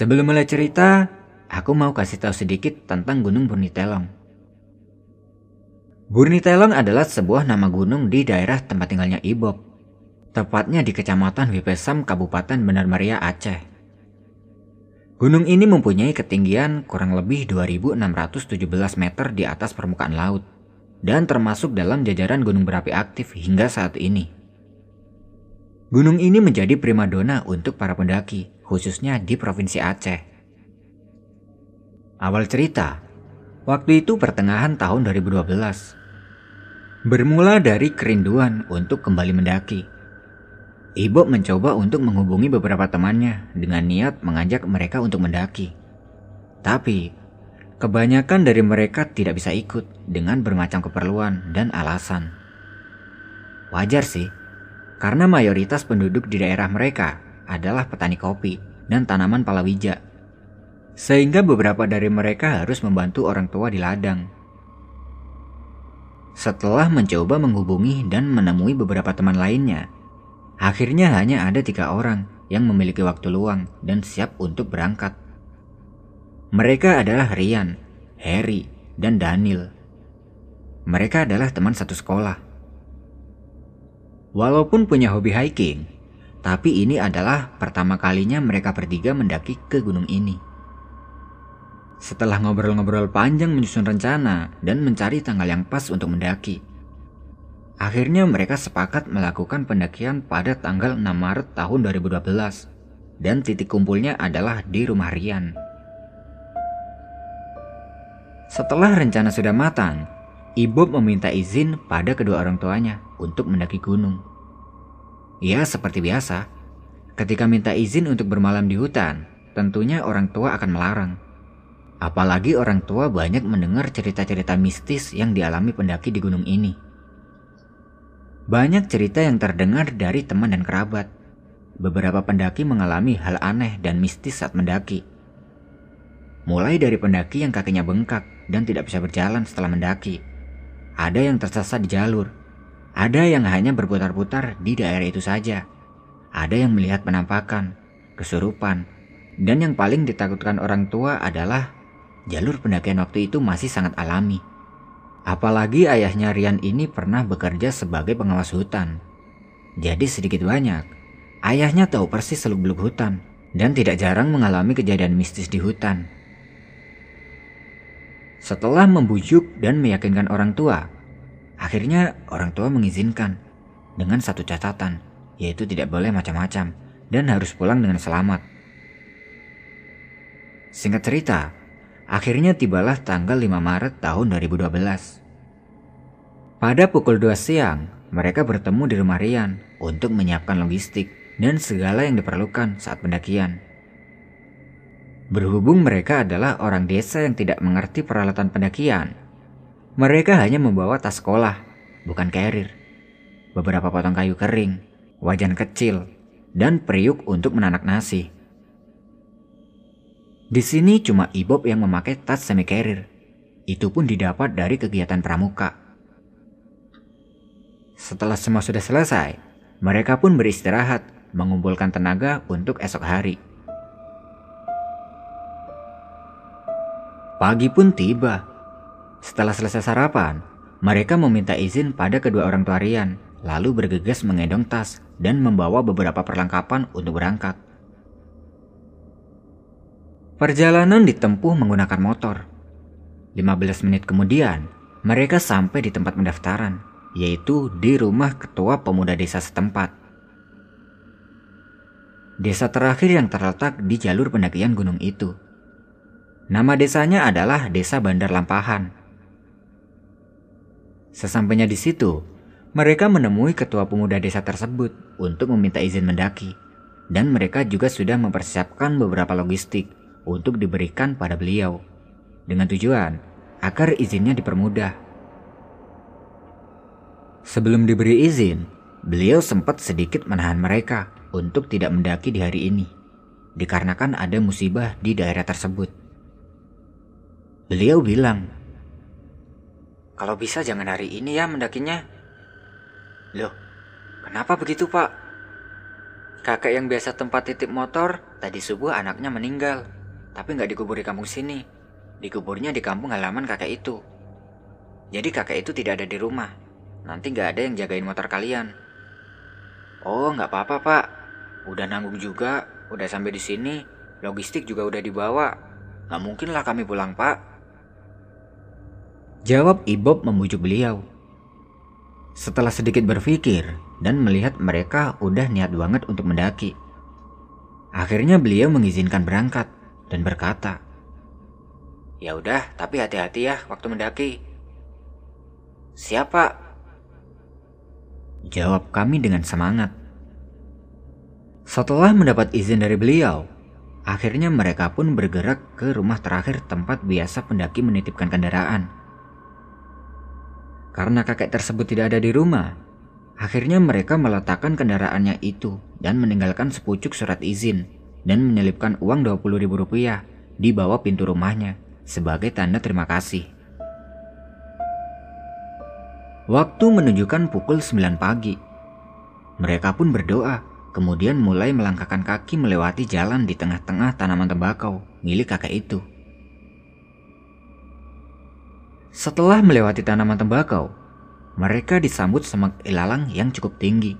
Sebelum mulai cerita, aku mau kasih tahu sedikit tentang Gunung Burnitelong. Burnitelong adalah sebuah nama gunung di daerah tempat tinggalnya Ibob, tepatnya di Kecamatan Wipesam, Kabupaten Benar Maria, Aceh. Gunung ini mempunyai ketinggian kurang lebih 2617 meter di atas permukaan laut dan termasuk dalam jajaran gunung berapi aktif hingga saat ini. Gunung ini menjadi primadona untuk para pendaki, khususnya di Provinsi Aceh. Awal cerita, waktu itu pertengahan tahun 2012. Bermula dari kerinduan untuk kembali mendaki Ibu mencoba untuk menghubungi beberapa temannya dengan niat mengajak mereka untuk mendaki. Tapi, kebanyakan dari mereka tidak bisa ikut dengan bermacam keperluan dan alasan. Wajar sih, karena mayoritas penduduk di daerah mereka adalah petani kopi dan tanaman palawija. Sehingga beberapa dari mereka harus membantu orang tua di ladang. Setelah mencoba menghubungi dan menemui beberapa teman lainnya, Akhirnya hanya ada tiga orang yang memiliki waktu luang dan siap untuk berangkat. Mereka adalah Rian, Harry, dan Daniel. Mereka adalah teman satu sekolah. Walaupun punya hobi hiking, tapi ini adalah pertama kalinya mereka bertiga mendaki ke gunung ini. Setelah ngobrol-ngobrol panjang menyusun rencana dan mencari tanggal yang pas untuk mendaki, Akhirnya mereka sepakat melakukan pendakian pada tanggal 6 Maret tahun 2012 dan titik kumpulnya adalah di rumah Rian. Setelah rencana sudah matang, Ibu meminta izin pada kedua orang tuanya untuk mendaki gunung. Ya, seperti biasa, ketika minta izin untuk bermalam di hutan, tentunya orang tua akan melarang. Apalagi orang tua banyak mendengar cerita-cerita mistis yang dialami pendaki di gunung ini. Banyak cerita yang terdengar dari teman dan kerabat. Beberapa pendaki mengalami hal aneh dan mistis saat mendaki. Mulai dari pendaki yang kakinya bengkak dan tidak bisa berjalan setelah mendaki. Ada yang tersesat di jalur. Ada yang hanya berputar-putar di daerah itu saja. Ada yang melihat penampakan, kesurupan, dan yang paling ditakutkan orang tua adalah jalur pendakian waktu itu masih sangat alami. Apalagi ayahnya Rian ini pernah bekerja sebagai pengawas hutan. Jadi sedikit banyak, ayahnya tahu persis seluk-beluk hutan dan tidak jarang mengalami kejadian mistis di hutan. Setelah membujuk dan meyakinkan orang tua, akhirnya orang tua mengizinkan dengan satu catatan, yaitu tidak boleh macam-macam dan harus pulang dengan selamat. Singkat cerita, Akhirnya tibalah tanggal 5 Maret tahun 2012. Pada pukul 2 siang, mereka bertemu di rumah Rian untuk menyiapkan logistik dan segala yang diperlukan saat pendakian. Berhubung mereka adalah orang desa yang tidak mengerti peralatan pendakian, mereka hanya membawa tas sekolah, bukan carrier, beberapa potong kayu kering, wajan kecil, dan periuk untuk menanak nasi. Di sini cuma Ibob yang memakai tas semi carrier. Itu pun didapat dari kegiatan pramuka. Setelah semua sudah selesai, mereka pun beristirahat, mengumpulkan tenaga untuk esok hari. Pagi pun tiba. Setelah selesai sarapan, mereka meminta izin pada kedua orang tua Rian, lalu bergegas mengendong tas dan membawa beberapa perlengkapan untuk berangkat. Perjalanan ditempuh menggunakan motor. 15 menit kemudian, mereka sampai di tempat pendaftaran, yaitu di rumah ketua pemuda desa setempat. Desa terakhir yang terletak di jalur pendakian gunung itu. Nama desanya adalah Desa Bandar Lampahan. Sesampainya di situ, mereka menemui ketua pemuda desa tersebut untuk meminta izin mendaki, dan mereka juga sudah mempersiapkan beberapa logistik untuk diberikan pada beliau dengan tujuan agar izinnya dipermudah. Sebelum diberi izin, beliau sempat sedikit menahan mereka untuk tidak mendaki di hari ini dikarenakan ada musibah di daerah tersebut. Beliau bilang, "Kalau bisa jangan hari ini ya mendakinya." Loh, kenapa begitu, Pak? Kakek yang biasa tempat titip motor, tadi subuh anaknya meninggal. Tapi nggak dikubur di kampung sini. Dikuburnya di kampung halaman kakek itu. Jadi kakek itu tidak ada di rumah. Nanti nggak ada yang jagain motor kalian. Oh, nggak apa-apa pak. Udah nanggung juga, udah sampai di sini. Logistik juga udah dibawa. Nggak mungkin lah kami pulang pak. Jawab Ibob membujuk beliau. Setelah sedikit berpikir dan melihat mereka udah niat banget untuk mendaki. Akhirnya beliau mengizinkan berangkat dan berkata, "Ya udah, tapi hati-hati ya waktu mendaki." "Siapa?" Jawab kami dengan semangat. Setelah mendapat izin dari beliau, akhirnya mereka pun bergerak ke rumah terakhir tempat biasa pendaki menitipkan kendaraan. Karena kakek tersebut tidak ada di rumah, akhirnya mereka meletakkan kendaraannya itu dan meninggalkan sepucuk surat izin dan menyelipkan uang 20 ribu rupiah di bawah pintu rumahnya sebagai tanda terima kasih. Waktu menunjukkan pukul 9 pagi. Mereka pun berdoa, kemudian mulai melangkahkan kaki melewati jalan di tengah-tengah tanaman tembakau milik kakek itu. Setelah melewati tanaman tembakau, mereka disambut semak ilalang yang cukup tinggi,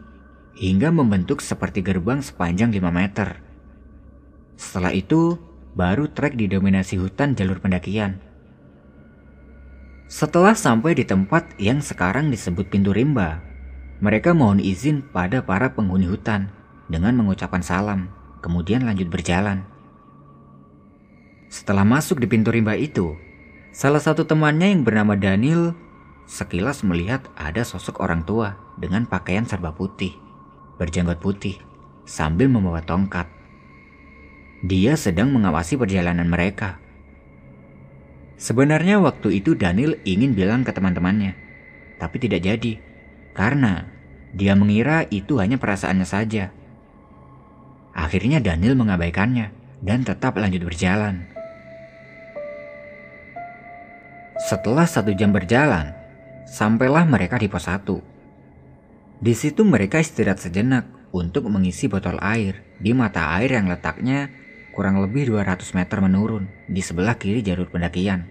hingga membentuk seperti gerbang sepanjang 5 meter. Setelah itu, baru trek didominasi hutan jalur pendakian. Setelah sampai di tempat yang sekarang disebut pintu rimba, mereka mohon izin pada para penghuni hutan dengan mengucapkan salam, kemudian lanjut berjalan. Setelah masuk di pintu rimba itu, Salah satu temannya yang bernama Daniel sekilas melihat ada sosok orang tua dengan pakaian serba putih, berjanggut putih, sambil membawa tongkat. Dia sedang mengawasi perjalanan mereka. Sebenarnya waktu itu Daniel ingin bilang ke teman-temannya, tapi tidak jadi, karena dia mengira itu hanya perasaannya saja. Akhirnya Daniel mengabaikannya dan tetap lanjut berjalan. Setelah satu jam berjalan, sampailah mereka di pos 1. Di situ mereka istirahat sejenak untuk mengisi botol air di mata air yang letaknya kurang lebih 200 meter menurun di sebelah kiri jalur pendakian.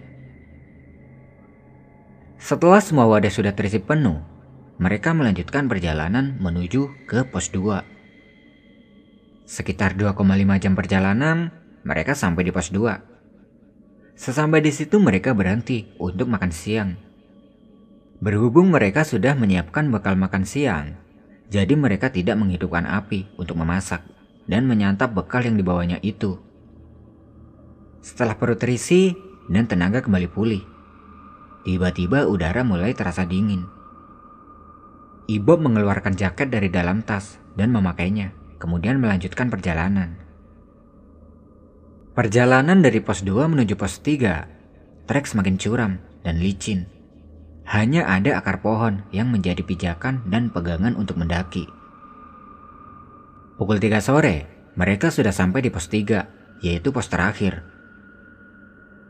Setelah semua wadah sudah terisi penuh, mereka melanjutkan perjalanan menuju ke pos 2. Sekitar 2,5 jam perjalanan, mereka sampai di pos 2. Sesampai di situ mereka berhenti untuk makan siang. Berhubung mereka sudah menyiapkan bekal makan siang, jadi mereka tidak menghidupkan api untuk memasak dan menyantap bekal yang dibawanya itu. Setelah perut terisi dan tenaga kembali pulih, tiba-tiba udara mulai terasa dingin. Ibob mengeluarkan jaket dari dalam tas dan memakainya, kemudian melanjutkan perjalanan. Perjalanan dari pos 2 menuju pos 3, trek semakin curam dan licin. Hanya ada akar pohon yang menjadi pijakan dan pegangan untuk mendaki. Pukul 3 sore, mereka sudah sampai di pos 3, yaitu pos terakhir.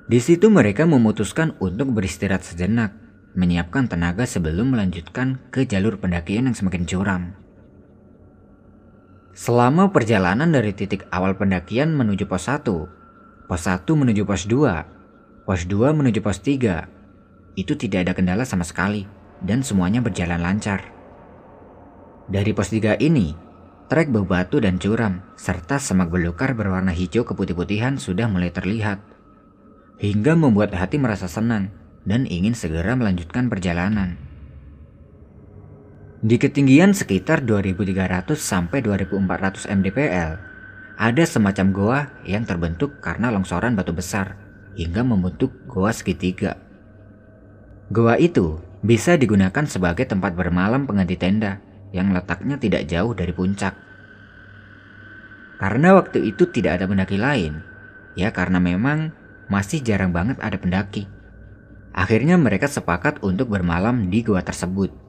Di situ mereka memutuskan untuk beristirahat sejenak, menyiapkan tenaga sebelum melanjutkan ke jalur pendakian yang semakin curam. Selama perjalanan dari titik awal pendakian menuju pos 1, pos 1 menuju pos 2, pos 2 menuju pos 3, itu tidak ada kendala sama sekali dan semuanya berjalan lancar. Dari pos 3 ini, trek bebatu dan curam serta semak belukar berwarna hijau keputih-putihan sudah mulai terlihat. Hingga membuat hati merasa senang dan ingin segera melanjutkan perjalanan. Di ketinggian sekitar 2300 sampai 2400 mdpl, ada semacam goa yang terbentuk karena longsoran batu besar hingga membentuk goa segitiga. Goa itu bisa digunakan sebagai tempat bermalam pengganti tenda yang letaknya tidak jauh dari puncak. Karena waktu itu tidak ada pendaki lain, ya karena memang masih jarang banget ada pendaki. Akhirnya mereka sepakat untuk bermalam di goa tersebut.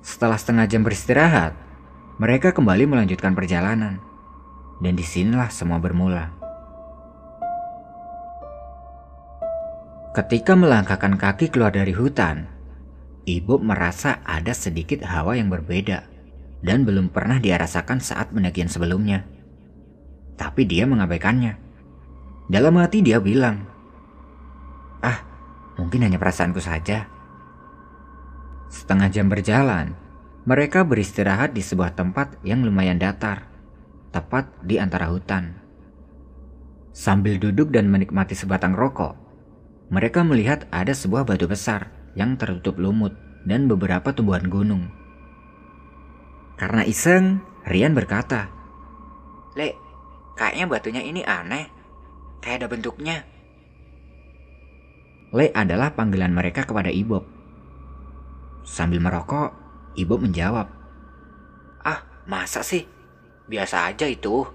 Setelah setengah jam beristirahat, mereka kembali melanjutkan perjalanan. Dan di sinilah semua bermula. Ketika melangkahkan kaki keluar dari hutan, ibu merasa ada sedikit hawa yang berbeda. dan belum pernah dia rasakan saat pendakian sebelumnya. Tapi dia mengabaikannya. Dalam hati dia bilang, "Ah, mungkin hanya perasaanku saja." Setengah jam berjalan, mereka beristirahat di sebuah tempat yang lumayan datar, tepat di antara hutan. Sambil duduk dan menikmati sebatang rokok, mereka melihat ada sebuah batu besar yang tertutup lumut dan beberapa tumbuhan gunung. Karena iseng, Rian berkata, Le, kayaknya batunya ini aneh. Kayak ada bentuknya. Le adalah panggilan mereka kepada Ibob. Sambil merokok, Ibob menjawab, Ah, masa sih? Biasa aja itu.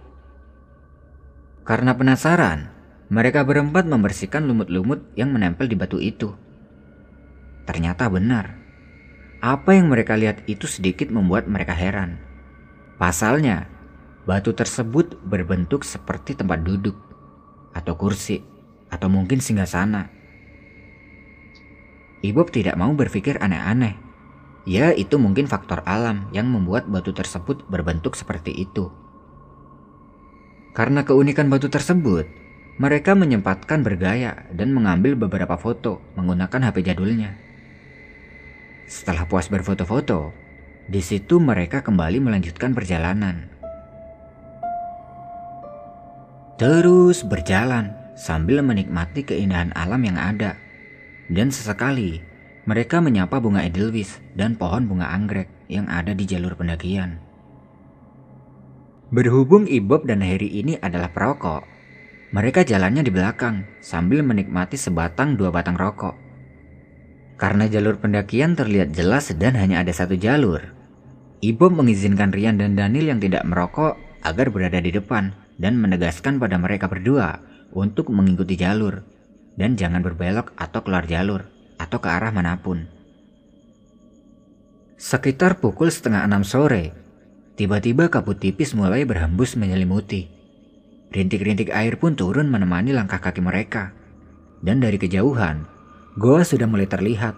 Karena penasaran, mereka berempat membersihkan lumut-lumut yang menempel di batu itu. Ternyata benar. Apa yang mereka lihat itu sedikit membuat mereka heran. Pasalnya, batu tersebut berbentuk seperti tempat duduk, atau kursi, atau mungkin singgah sana. Ibob tidak mau berpikir aneh-aneh. Ya, itu mungkin faktor alam yang membuat batu tersebut berbentuk seperti itu. Karena keunikan batu tersebut, mereka menyempatkan bergaya dan mengambil beberapa foto menggunakan HP jadulnya. Setelah puas berfoto-foto, di situ mereka kembali melanjutkan perjalanan. Terus berjalan sambil menikmati keindahan alam yang ada. Dan sesekali, mereka menyapa bunga edelweiss dan pohon bunga anggrek yang ada di jalur pendakian. Berhubung Ibob dan Harry ini adalah perokok, mereka jalannya di belakang sambil menikmati sebatang dua batang rokok. Karena jalur pendakian terlihat jelas dan hanya ada satu jalur, Ibo mengizinkan Rian dan Daniel yang tidak merokok agar berada di depan dan menegaskan pada mereka berdua untuk mengikuti jalur dan jangan berbelok atau keluar jalur atau ke arah mana pun. Sekitar pukul setengah enam sore, tiba-tiba kabut tipis mulai berhembus menyelimuti. Rintik-rintik air pun turun menemani langkah kaki mereka. Dan dari kejauhan, Goa sudah mulai terlihat.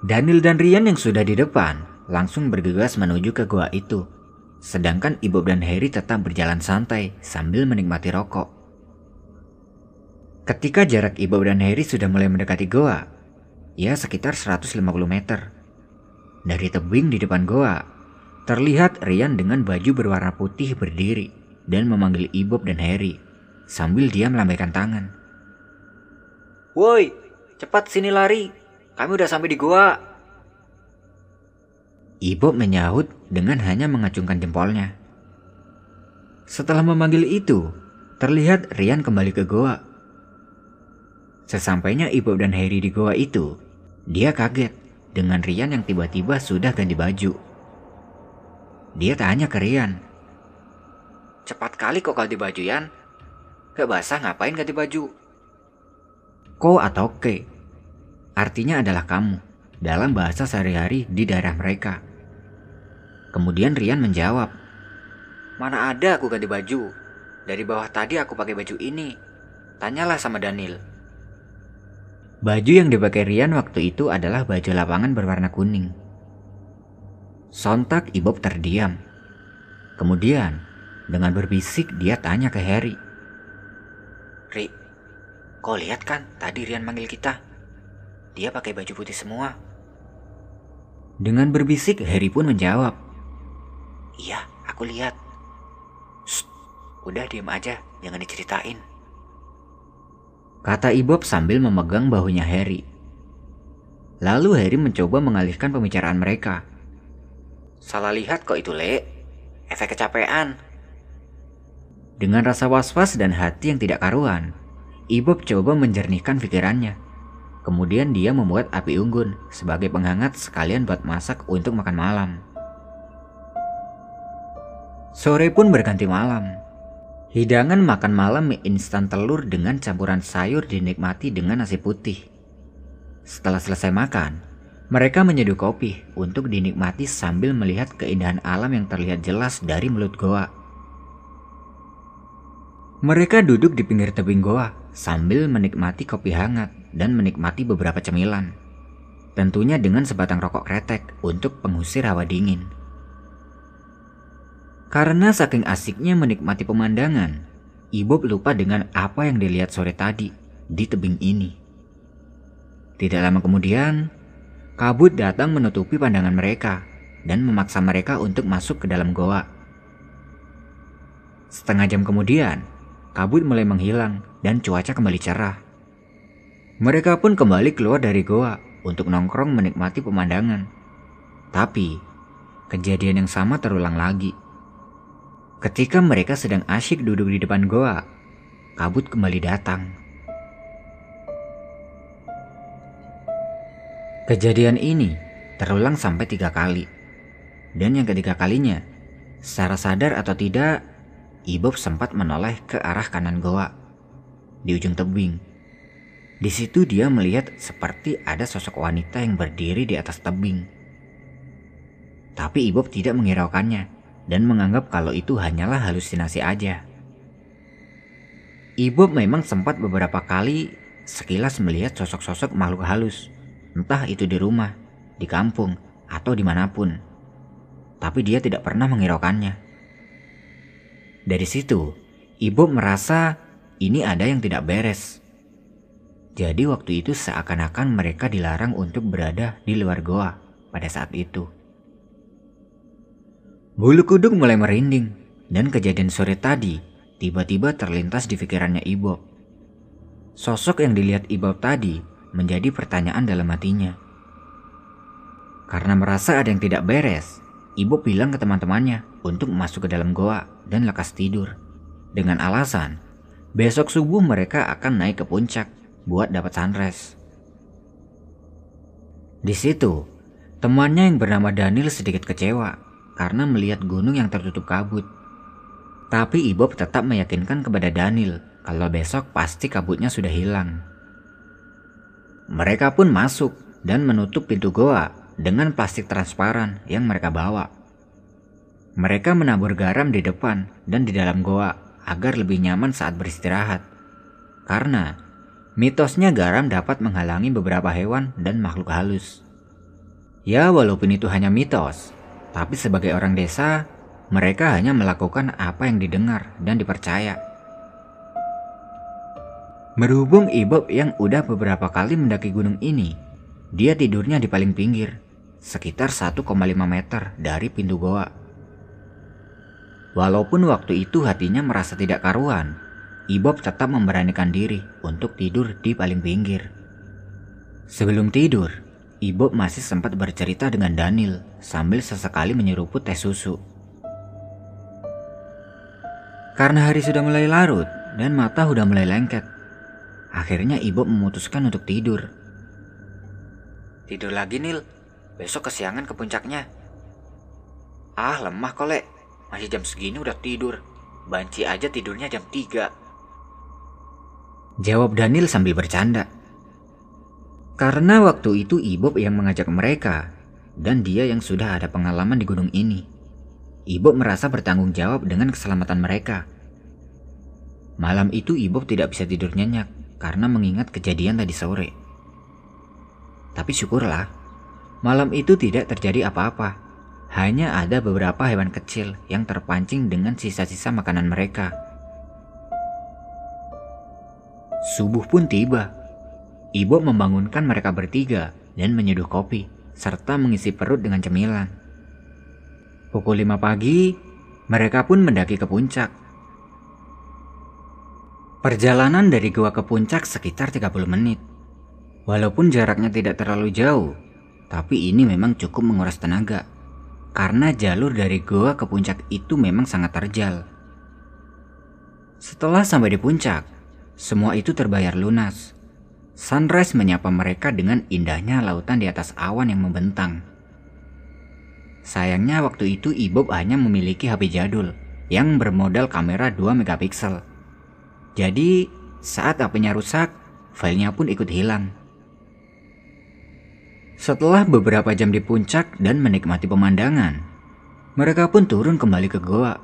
Daniel dan Rian yang sudah di depan langsung bergegas menuju ke goa itu. Sedangkan Ibu dan Harry tetap berjalan santai sambil menikmati rokok. Ketika jarak Ibu dan Harry sudah mulai mendekati goa, ya sekitar 150 meter. Dari tebing di depan goa, terlihat Rian dengan baju berwarna putih berdiri dan memanggil Ibob dan Harry sambil dia melambaikan tangan. Woi, cepat sini lari. Kami udah sampai di gua. Ibu menyahut dengan hanya mengacungkan jempolnya. Setelah memanggil itu, terlihat Rian kembali ke goa. Sesampainya Ibu dan Harry di goa itu, dia kaget dengan Rian yang tiba-tiba sudah ganti baju. Dia tanya ke Rian. Cepat kali kok ganti baju, Yan. Gak basah ngapain ganti baju? ko atau ke. Artinya adalah kamu dalam bahasa sehari-hari di daerah mereka. Kemudian Rian menjawab, Mana ada aku ganti baju? Dari bawah tadi aku pakai baju ini. Tanyalah sama Daniel. Baju yang dipakai Rian waktu itu adalah baju lapangan berwarna kuning. Sontak Ibob terdiam. Kemudian, dengan berbisik dia tanya ke Harry. Ri, Kau lihat kan tadi Rian manggil kita? Dia pakai baju putih semua. Dengan berbisik, Harry pun menjawab. Iya, aku lihat. Shh, udah diam aja, jangan diceritain. Kata Ibob sambil memegang bahunya Harry. Lalu Harry mencoba mengalihkan pembicaraan mereka. Salah lihat kok itu, Le. Efek kecapean. Dengan rasa was-was dan hati yang tidak karuan, Ibob coba menjernihkan pikirannya. Kemudian dia membuat api unggun sebagai penghangat sekalian buat masak untuk makan malam. Sore pun berganti malam. Hidangan makan malam mie instan telur dengan campuran sayur dinikmati dengan nasi putih. Setelah selesai makan, mereka menyeduh kopi untuk dinikmati sambil melihat keindahan alam yang terlihat jelas dari mulut goa. Mereka duduk di pinggir tebing goa sambil menikmati kopi hangat dan menikmati beberapa cemilan. Tentunya dengan sebatang rokok kretek untuk pengusir hawa dingin. Karena saking asiknya menikmati pemandangan, Ibob lupa dengan apa yang dilihat sore tadi di tebing ini. Tidak lama kemudian, kabut datang menutupi pandangan mereka dan memaksa mereka untuk masuk ke dalam goa. Setengah jam kemudian, kabut mulai menghilang dan cuaca kembali cerah. Mereka pun kembali keluar dari goa untuk nongkrong menikmati pemandangan. Tapi, kejadian yang sama terulang lagi. Ketika mereka sedang asyik duduk di depan goa, kabut kembali datang. Kejadian ini terulang sampai tiga kali. Dan yang ketiga kalinya, secara sadar atau tidak, Ibob sempat menoleh ke arah kanan goa di ujung tebing. Di situ dia melihat seperti ada sosok wanita yang berdiri di atas tebing. Tapi Ibob tidak menghiraukannya dan menganggap kalau itu hanyalah halusinasi aja. Ibu memang sempat beberapa kali sekilas melihat sosok-sosok makhluk halus, entah itu di rumah, di kampung, atau di mana pun. Tapi dia tidak pernah menghiraukannya. Dari situ, ibu merasa ini ada yang tidak beres. Jadi waktu itu seakan-akan mereka dilarang untuk berada di luar goa pada saat itu. Bulu kuduk mulai merinding, dan kejadian sore tadi tiba-tiba terlintas di pikirannya Ibob. Sosok yang dilihat Ibob tadi menjadi pertanyaan dalam hatinya. Karena merasa ada yang tidak beres, Ibob bilang ke teman-temannya untuk masuk ke dalam goa dan lekas tidur. Dengan alasan, besok subuh mereka akan naik ke puncak buat dapat sunrise. Di situ, temannya yang bernama Daniel sedikit kecewa karena melihat gunung yang tertutup kabut. Tapi Ibob tetap meyakinkan kepada Daniel kalau besok pasti kabutnya sudah hilang. Mereka pun masuk dan menutup pintu goa dengan plastik transparan yang mereka bawa. Mereka menabur garam di depan dan di dalam goa agar lebih nyaman saat beristirahat. Karena mitosnya garam dapat menghalangi beberapa hewan dan makhluk halus. Ya, walaupun itu hanya mitos, tapi sebagai orang desa, mereka hanya melakukan apa yang didengar dan dipercaya. Berhubung Ibob yang udah beberapa kali mendaki gunung ini, dia tidurnya di paling pinggir, sekitar 1,5 meter dari pintu goa. Walaupun waktu itu hatinya merasa tidak karuan, Ibob tetap memberanikan diri untuk tidur di paling pinggir. Sebelum tidur, Ibu masih sempat bercerita dengan Daniel sambil sesekali menyeruput teh susu. Karena hari sudah mulai larut dan mata sudah mulai lengket, akhirnya ibu memutuskan untuk tidur. Tidur lagi Nil, besok kesiangan ke puncaknya. Ah lemah kolek, masih jam segini udah tidur. Banci aja tidurnya jam 3. Jawab Daniel sambil bercanda. Karena waktu itu Ibob yang mengajak mereka, dan dia yang sudah ada pengalaman di gunung ini. Ibob merasa bertanggung jawab dengan keselamatan mereka. Malam itu Ibob tidak bisa tidur nyenyak karena mengingat kejadian tadi sore. Tapi syukurlah, malam itu tidak terjadi apa-apa. Hanya ada beberapa hewan kecil yang terpancing dengan sisa-sisa makanan mereka. Subuh pun tiba Ibu membangunkan mereka bertiga dan menyeduh kopi, serta mengisi perut dengan cemilan. Pukul 5 pagi, mereka pun mendaki ke puncak. Perjalanan dari gua ke puncak sekitar 30 menit. Walaupun jaraknya tidak terlalu jauh, tapi ini memang cukup menguras tenaga. Karena jalur dari gua ke puncak itu memang sangat terjal. Setelah sampai di puncak, semua itu terbayar lunas. Sunrise menyapa mereka dengan indahnya lautan di atas awan yang membentang. Sayangnya waktu itu Ibob hanya memiliki HP jadul yang bermodal kamera 2 megapiksel. Jadi saat HP-nya rusak, filenya pun ikut hilang. Setelah beberapa jam di puncak dan menikmati pemandangan, mereka pun turun kembali ke goa.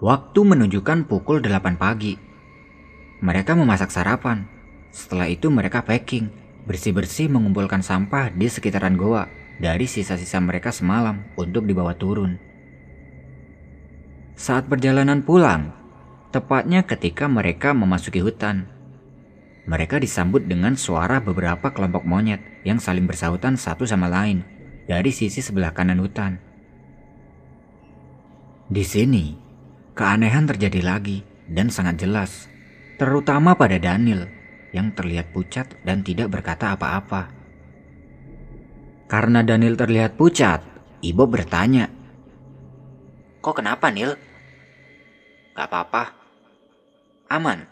Waktu menunjukkan pukul 8 pagi. Mereka memasak sarapan. Setelah itu mereka packing, bersih-bersih mengumpulkan sampah di sekitaran goa dari sisa-sisa mereka semalam untuk dibawa turun. Saat perjalanan pulang, tepatnya ketika mereka memasuki hutan, mereka disambut dengan suara beberapa kelompok monyet yang saling bersahutan satu sama lain dari sisi sebelah kanan hutan. Di sini, keanehan terjadi lagi dan sangat jelas, terutama pada Daniel yang terlihat pucat dan tidak berkata apa-apa. Karena Daniel terlihat pucat, Ibu bertanya, Kok kenapa, Nil? Gak apa-apa. Aman.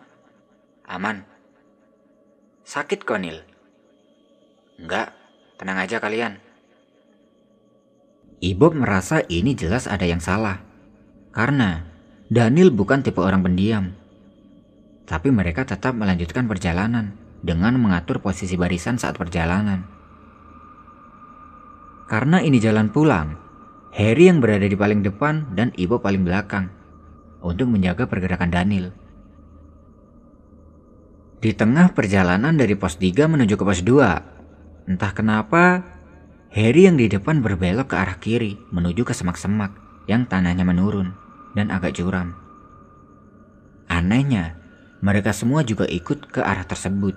Aman. Sakit kok, Nil? Enggak, tenang aja kalian. Ibu merasa ini jelas ada yang salah. Karena Daniel bukan tipe orang pendiam. Tapi mereka tetap melanjutkan perjalanan dengan mengatur posisi barisan saat perjalanan. Karena ini jalan pulang, Harry yang berada di paling depan dan Ibu paling belakang untuk menjaga pergerakan Daniel. Di tengah perjalanan dari pos 3 menuju ke pos 2, entah kenapa Harry yang di depan berbelok ke arah kiri menuju ke semak-semak yang tanahnya menurun dan agak curam. Anehnya, mereka semua juga ikut ke arah tersebut.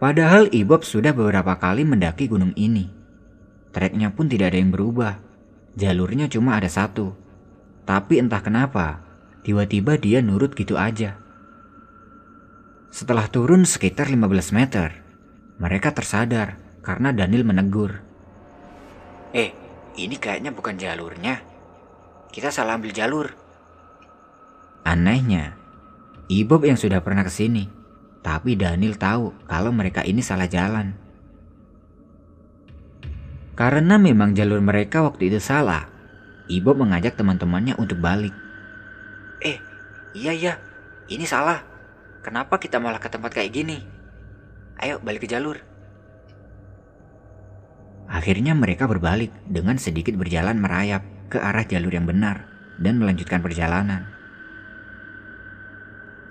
Padahal Ibob sudah beberapa kali mendaki gunung ini. Treknya pun tidak ada yang berubah. Jalurnya cuma ada satu. Tapi entah kenapa, tiba-tiba dia nurut gitu aja. Setelah turun sekitar 15 meter, mereka tersadar karena Daniel menegur. Eh, ini kayaknya bukan jalurnya. Kita salah ambil jalur. Anehnya, Ibob yang sudah pernah ke sini tapi Daniel tahu kalau mereka ini salah jalan. Karena memang jalur mereka waktu itu salah, Ibo mengajak teman-temannya untuk balik. Eh, iya iya, ini salah. Kenapa kita malah ke tempat kayak gini? Ayo balik ke jalur. Akhirnya mereka berbalik dengan sedikit berjalan merayap ke arah jalur yang benar dan melanjutkan perjalanan.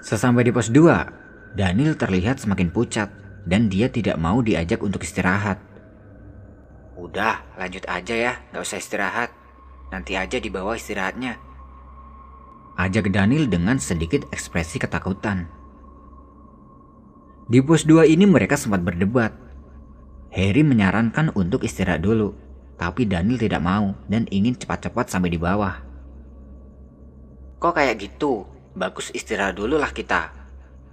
Sesampai di pos 2, Daniel terlihat semakin pucat dan dia tidak mau diajak untuk istirahat. Udah, lanjut aja ya, gak usah istirahat. Nanti aja di bawah istirahatnya. Ajak Daniel dengan sedikit ekspresi ketakutan. Di pos 2 ini mereka sempat berdebat. Harry menyarankan untuk istirahat dulu, tapi Daniel tidak mau dan ingin cepat-cepat sampai di bawah. Kok kayak gitu? Bagus istirahat dulu lah kita.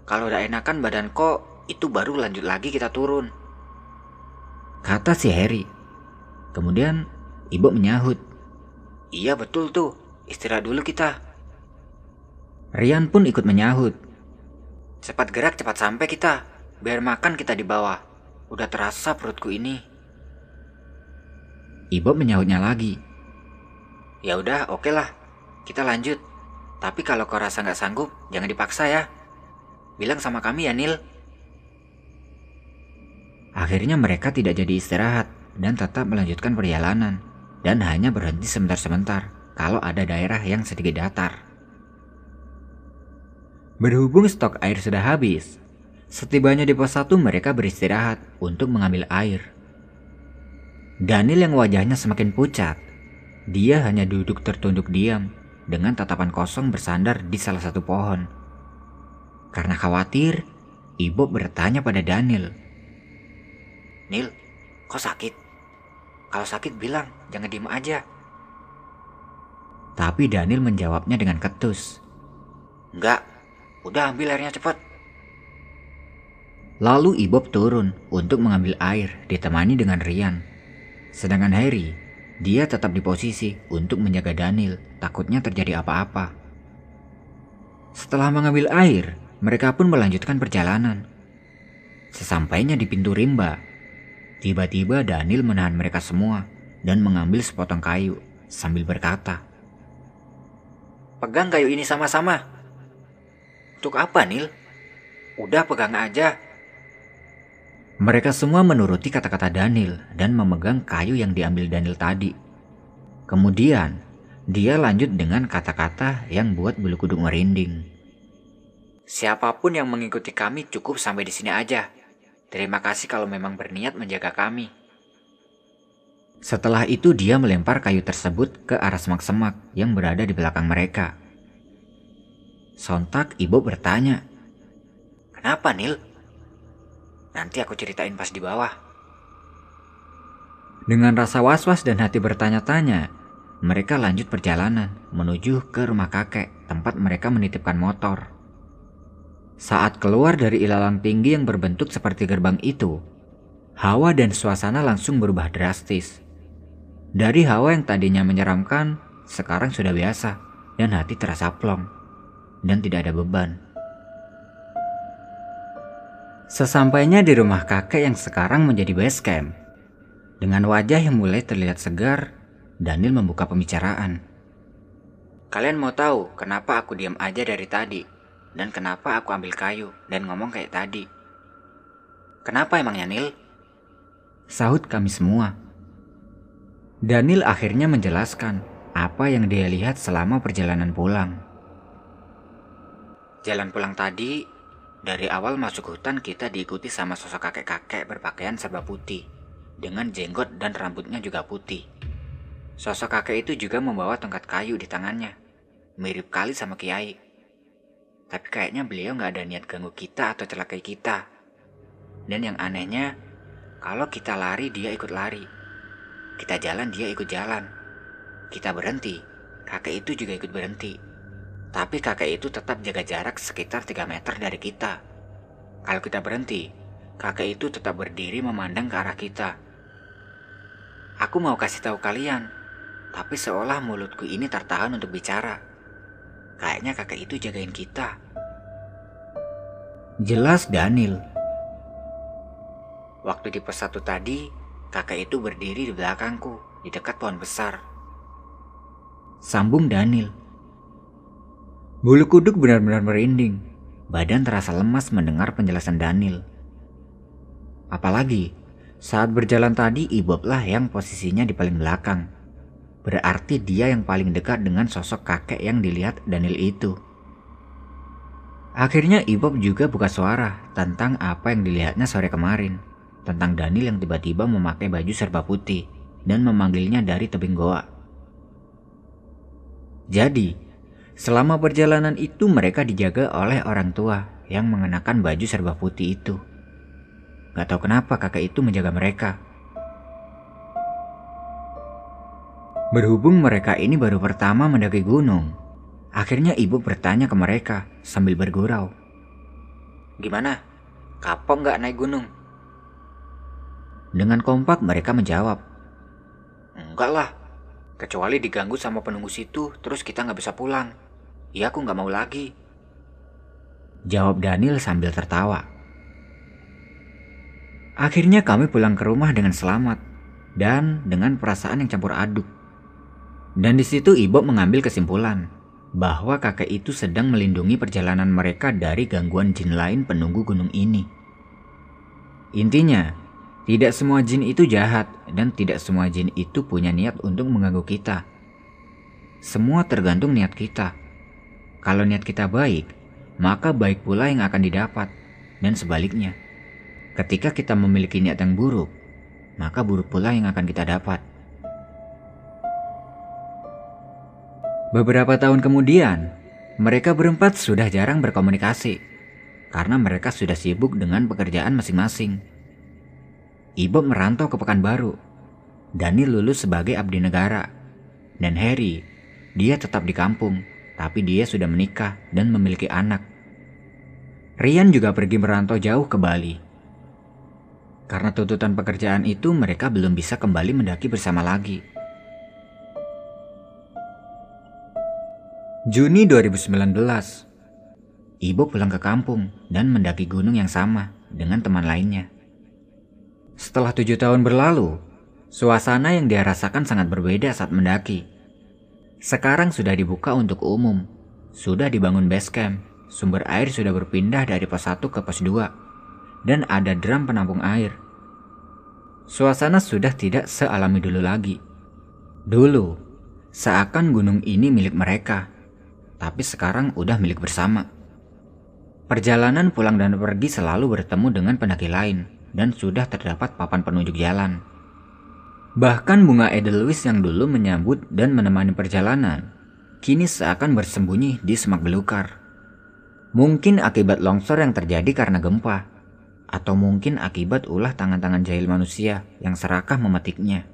Kalau udah enakan badan kok, itu baru lanjut lagi kita turun. Kata si Harry. Kemudian ibu menyahut. Iya betul tuh, istirahat dulu kita. Rian pun ikut menyahut. Cepat gerak cepat sampai kita, biar makan kita di bawah. Udah terasa perutku ini. Ibu menyahutnya lagi. Ya udah, oke okay lah. Kita lanjut. Tapi kalau kau rasa nggak sanggup, jangan dipaksa ya. Bilang sama kami ya Nil. Akhirnya mereka tidak jadi istirahat dan tetap melanjutkan perjalanan dan hanya berhenti sebentar-sebentar kalau ada daerah yang sedikit datar. Berhubung stok air sudah habis, setibanya di pos satu mereka beristirahat untuk mengambil air. Daniel yang wajahnya semakin pucat, dia hanya duduk tertunduk diam dengan tatapan kosong bersandar di salah satu pohon karena khawatir, Ibu bertanya pada Daniel. Nil, kok sakit? Kalau sakit bilang, jangan diem aja. Tapi Daniel menjawabnya dengan ketus. Enggak, udah ambil airnya cepat. Lalu Ibob turun untuk mengambil air ditemani dengan Rian. Sedangkan Harry, dia tetap di posisi untuk menjaga Daniel takutnya terjadi apa-apa. Setelah mengambil air, mereka pun melanjutkan perjalanan. Sesampainya di pintu rimba, tiba-tiba Daniel menahan mereka semua dan mengambil sepotong kayu sambil berkata, Pegang kayu ini sama-sama. Untuk apa, Nil? Udah pegang aja. Mereka semua menuruti kata-kata Daniel dan memegang kayu yang diambil Daniel tadi. Kemudian, dia lanjut dengan kata-kata yang buat bulu kuduk merinding. Siapa pun yang mengikuti kami cukup sampai di sini aja. Terima kasih kalau memang berniat menjaga kami. Setelah itu dia melempar kayu tersebut ke arah semak-semak yang berada di belakang mereka. Sontak ibu bertanya, Kenapa Nil? Nanti aku ceritain pas di bawah. Dengan rasa was-was dan hati bertanya-tanya, mereka lanjut perjalanan menuju ke rumah kakek tempat mereka menitipkan motor. Saat keluar dari ilalang tinggi yang berbentuk seperti gerbang itu, hawa dan suasana langsung berubah drastis. Dari hawa yang tadinya menyeramkan, sekarang sudah biasa dan hati terasa plong dan tidak ada beban. Sesampainya di rumah kakek yang sekarang menjadi base camp, dengan wajah yang mulai terlihat segar, Daniel membuka pembicaraan. Kalian mau tahu kenapa aku diam aja dari tadi? Dan kenapa aku ambil kayu dan ngomong kayak tadi? Kenapa emangnya Nil? Sahut kami semua. Daniel akhirnya menjelaskan apa yang dia lihat selama perjalanan pulang. Jalan pulang tadi, dari awal masuk hutan kita diikuti sama sosok kakek-kakek berpakaian serba putih, dengan jenggot dan rambutnya juga putih. Sosok kakek itu juga membawa tongkat kayu di tangannya, mirip kali sama Kiai. Tapi kayaknya beliau nggak ada niat ganggu kita atau celakai kita. Dan yang anehnya, kalau kita lari dia ikut lari. Kita jalan, dia ikut jalan. Kita berhenti, kakek itu juga ikut berhenti. Tapi kakek itu tetap jaga jarak sekitar 3 meter dari kita. Kalau kita berhenti, kakek itu tetap berdiri memandang ke arah kita. Aku mau kasih tahu kalian, tapi seolah mulutku ini tertahan untuk bicara. Kayaknya kakek itu jagain kita. Jelas Daniel. Waktu di pos satu tadi, Kakek itu berdiri di belakangku, di dekat pohon besar. Sambung Daniel. Bulu kuduk benar-benar merinding. Badan terasa lemas mendengar penjelasan Daniel. Apalagi saat berjalan tadi Ibob lah yang posisinya di paling belakang. Berarti dia yang paling dekat dengan sosok kakek yang dilihat Daniel itu. Akhirnya Ibob juga buka suara tentang apa yang dilihatnya sore kemarin tentang Daniel yang tiba-tiba memakai baju serba putih dan memanggilnya dari tebing goa. Jadi, selama perjalanan itu mereka dijaga oleh orang tua yang mengenakan baju serba putih itu. Gak tahu kenapa kakek itu menjaga mereka. Berhubung mereka ini baru pertama mendaki gunung, akhirnya ibu bertanya ke mereka sambil bergurau. Gimana? Kapok nggak naik gunung? Dengan kompak mereka menjawab. Enggak lah, kecuali diganggu sama penunggu situ terus kita nggak bisa pulang. Ya aku nggak mau lagi. Jawab Daniel sambil tertawa. Akhirnya kami pulang ke rumah dengan selamat dan dengan perasaan yang campur aduk. Dan di situ Ibu mengambil kesimpulan bahwa kakek itu sedang melindungi perjalanan mereka dari gangguan jin lain penunggu gunung ini. Intinya, tidak semua jin itu jahat dan tidak semua jin itu punya niat untuk mengganggu kita. Semua tergantung niat kita. Kalau niat kita baik, maka baik pula yang akan didapat dan sebaliknya. Ketika kita memiliki niat yang buruk, maka buruk pula yang akan kita dapat. Beberapa tahun kemudian, mereka berempat sudah jarang berkomunikasi karena mereka sudah sibuk dengan pekerjaan masing-masing. Ibu merantau ke Pekanbaru. Dani lulus sebagai abdi negara. Dan Harry, dia tetap di kampung, tapi dia sudah menikah dan memiliki anak. Rian juga pergi merantau jauh ke Bali. Karena tuntutan pekerjaan itu, mereka belum bisa kembali mendaki bersama lagi. Juni 2019, Ibu pulang ke kampung dan mendaki gunung yang sama dengan teman lainnya. Setelah tujuh tahun berlalu, suasana yang dia rasakan sangat berbeda saat mendaki. Sekarang sudah dibuka untuk umum, sudah dibangun base camp, sumber air sudah berpindah dari pos 1 ke pos 2, dan ada drum penampung air. Suasana sudah tidak sealami dulu lagi. Dulu, seakan gunung ini milik mereka, tapi sekarang udah milik bersama. Perjalanan pulang dan pergi selalu bertemu dengan pendaki lain, dan sudah terdapat papan penunjuk jalan. Bahkan bunga edelweiss yang dulu menyambut dan menemani perjalanan, kini seakan bersembunyi di semak belukar. Mungkin akibat longsor yang terjadi karena gempa, atau mungkin akibat ulah tangan-tangan jahil manusia yang serakah memetiknya.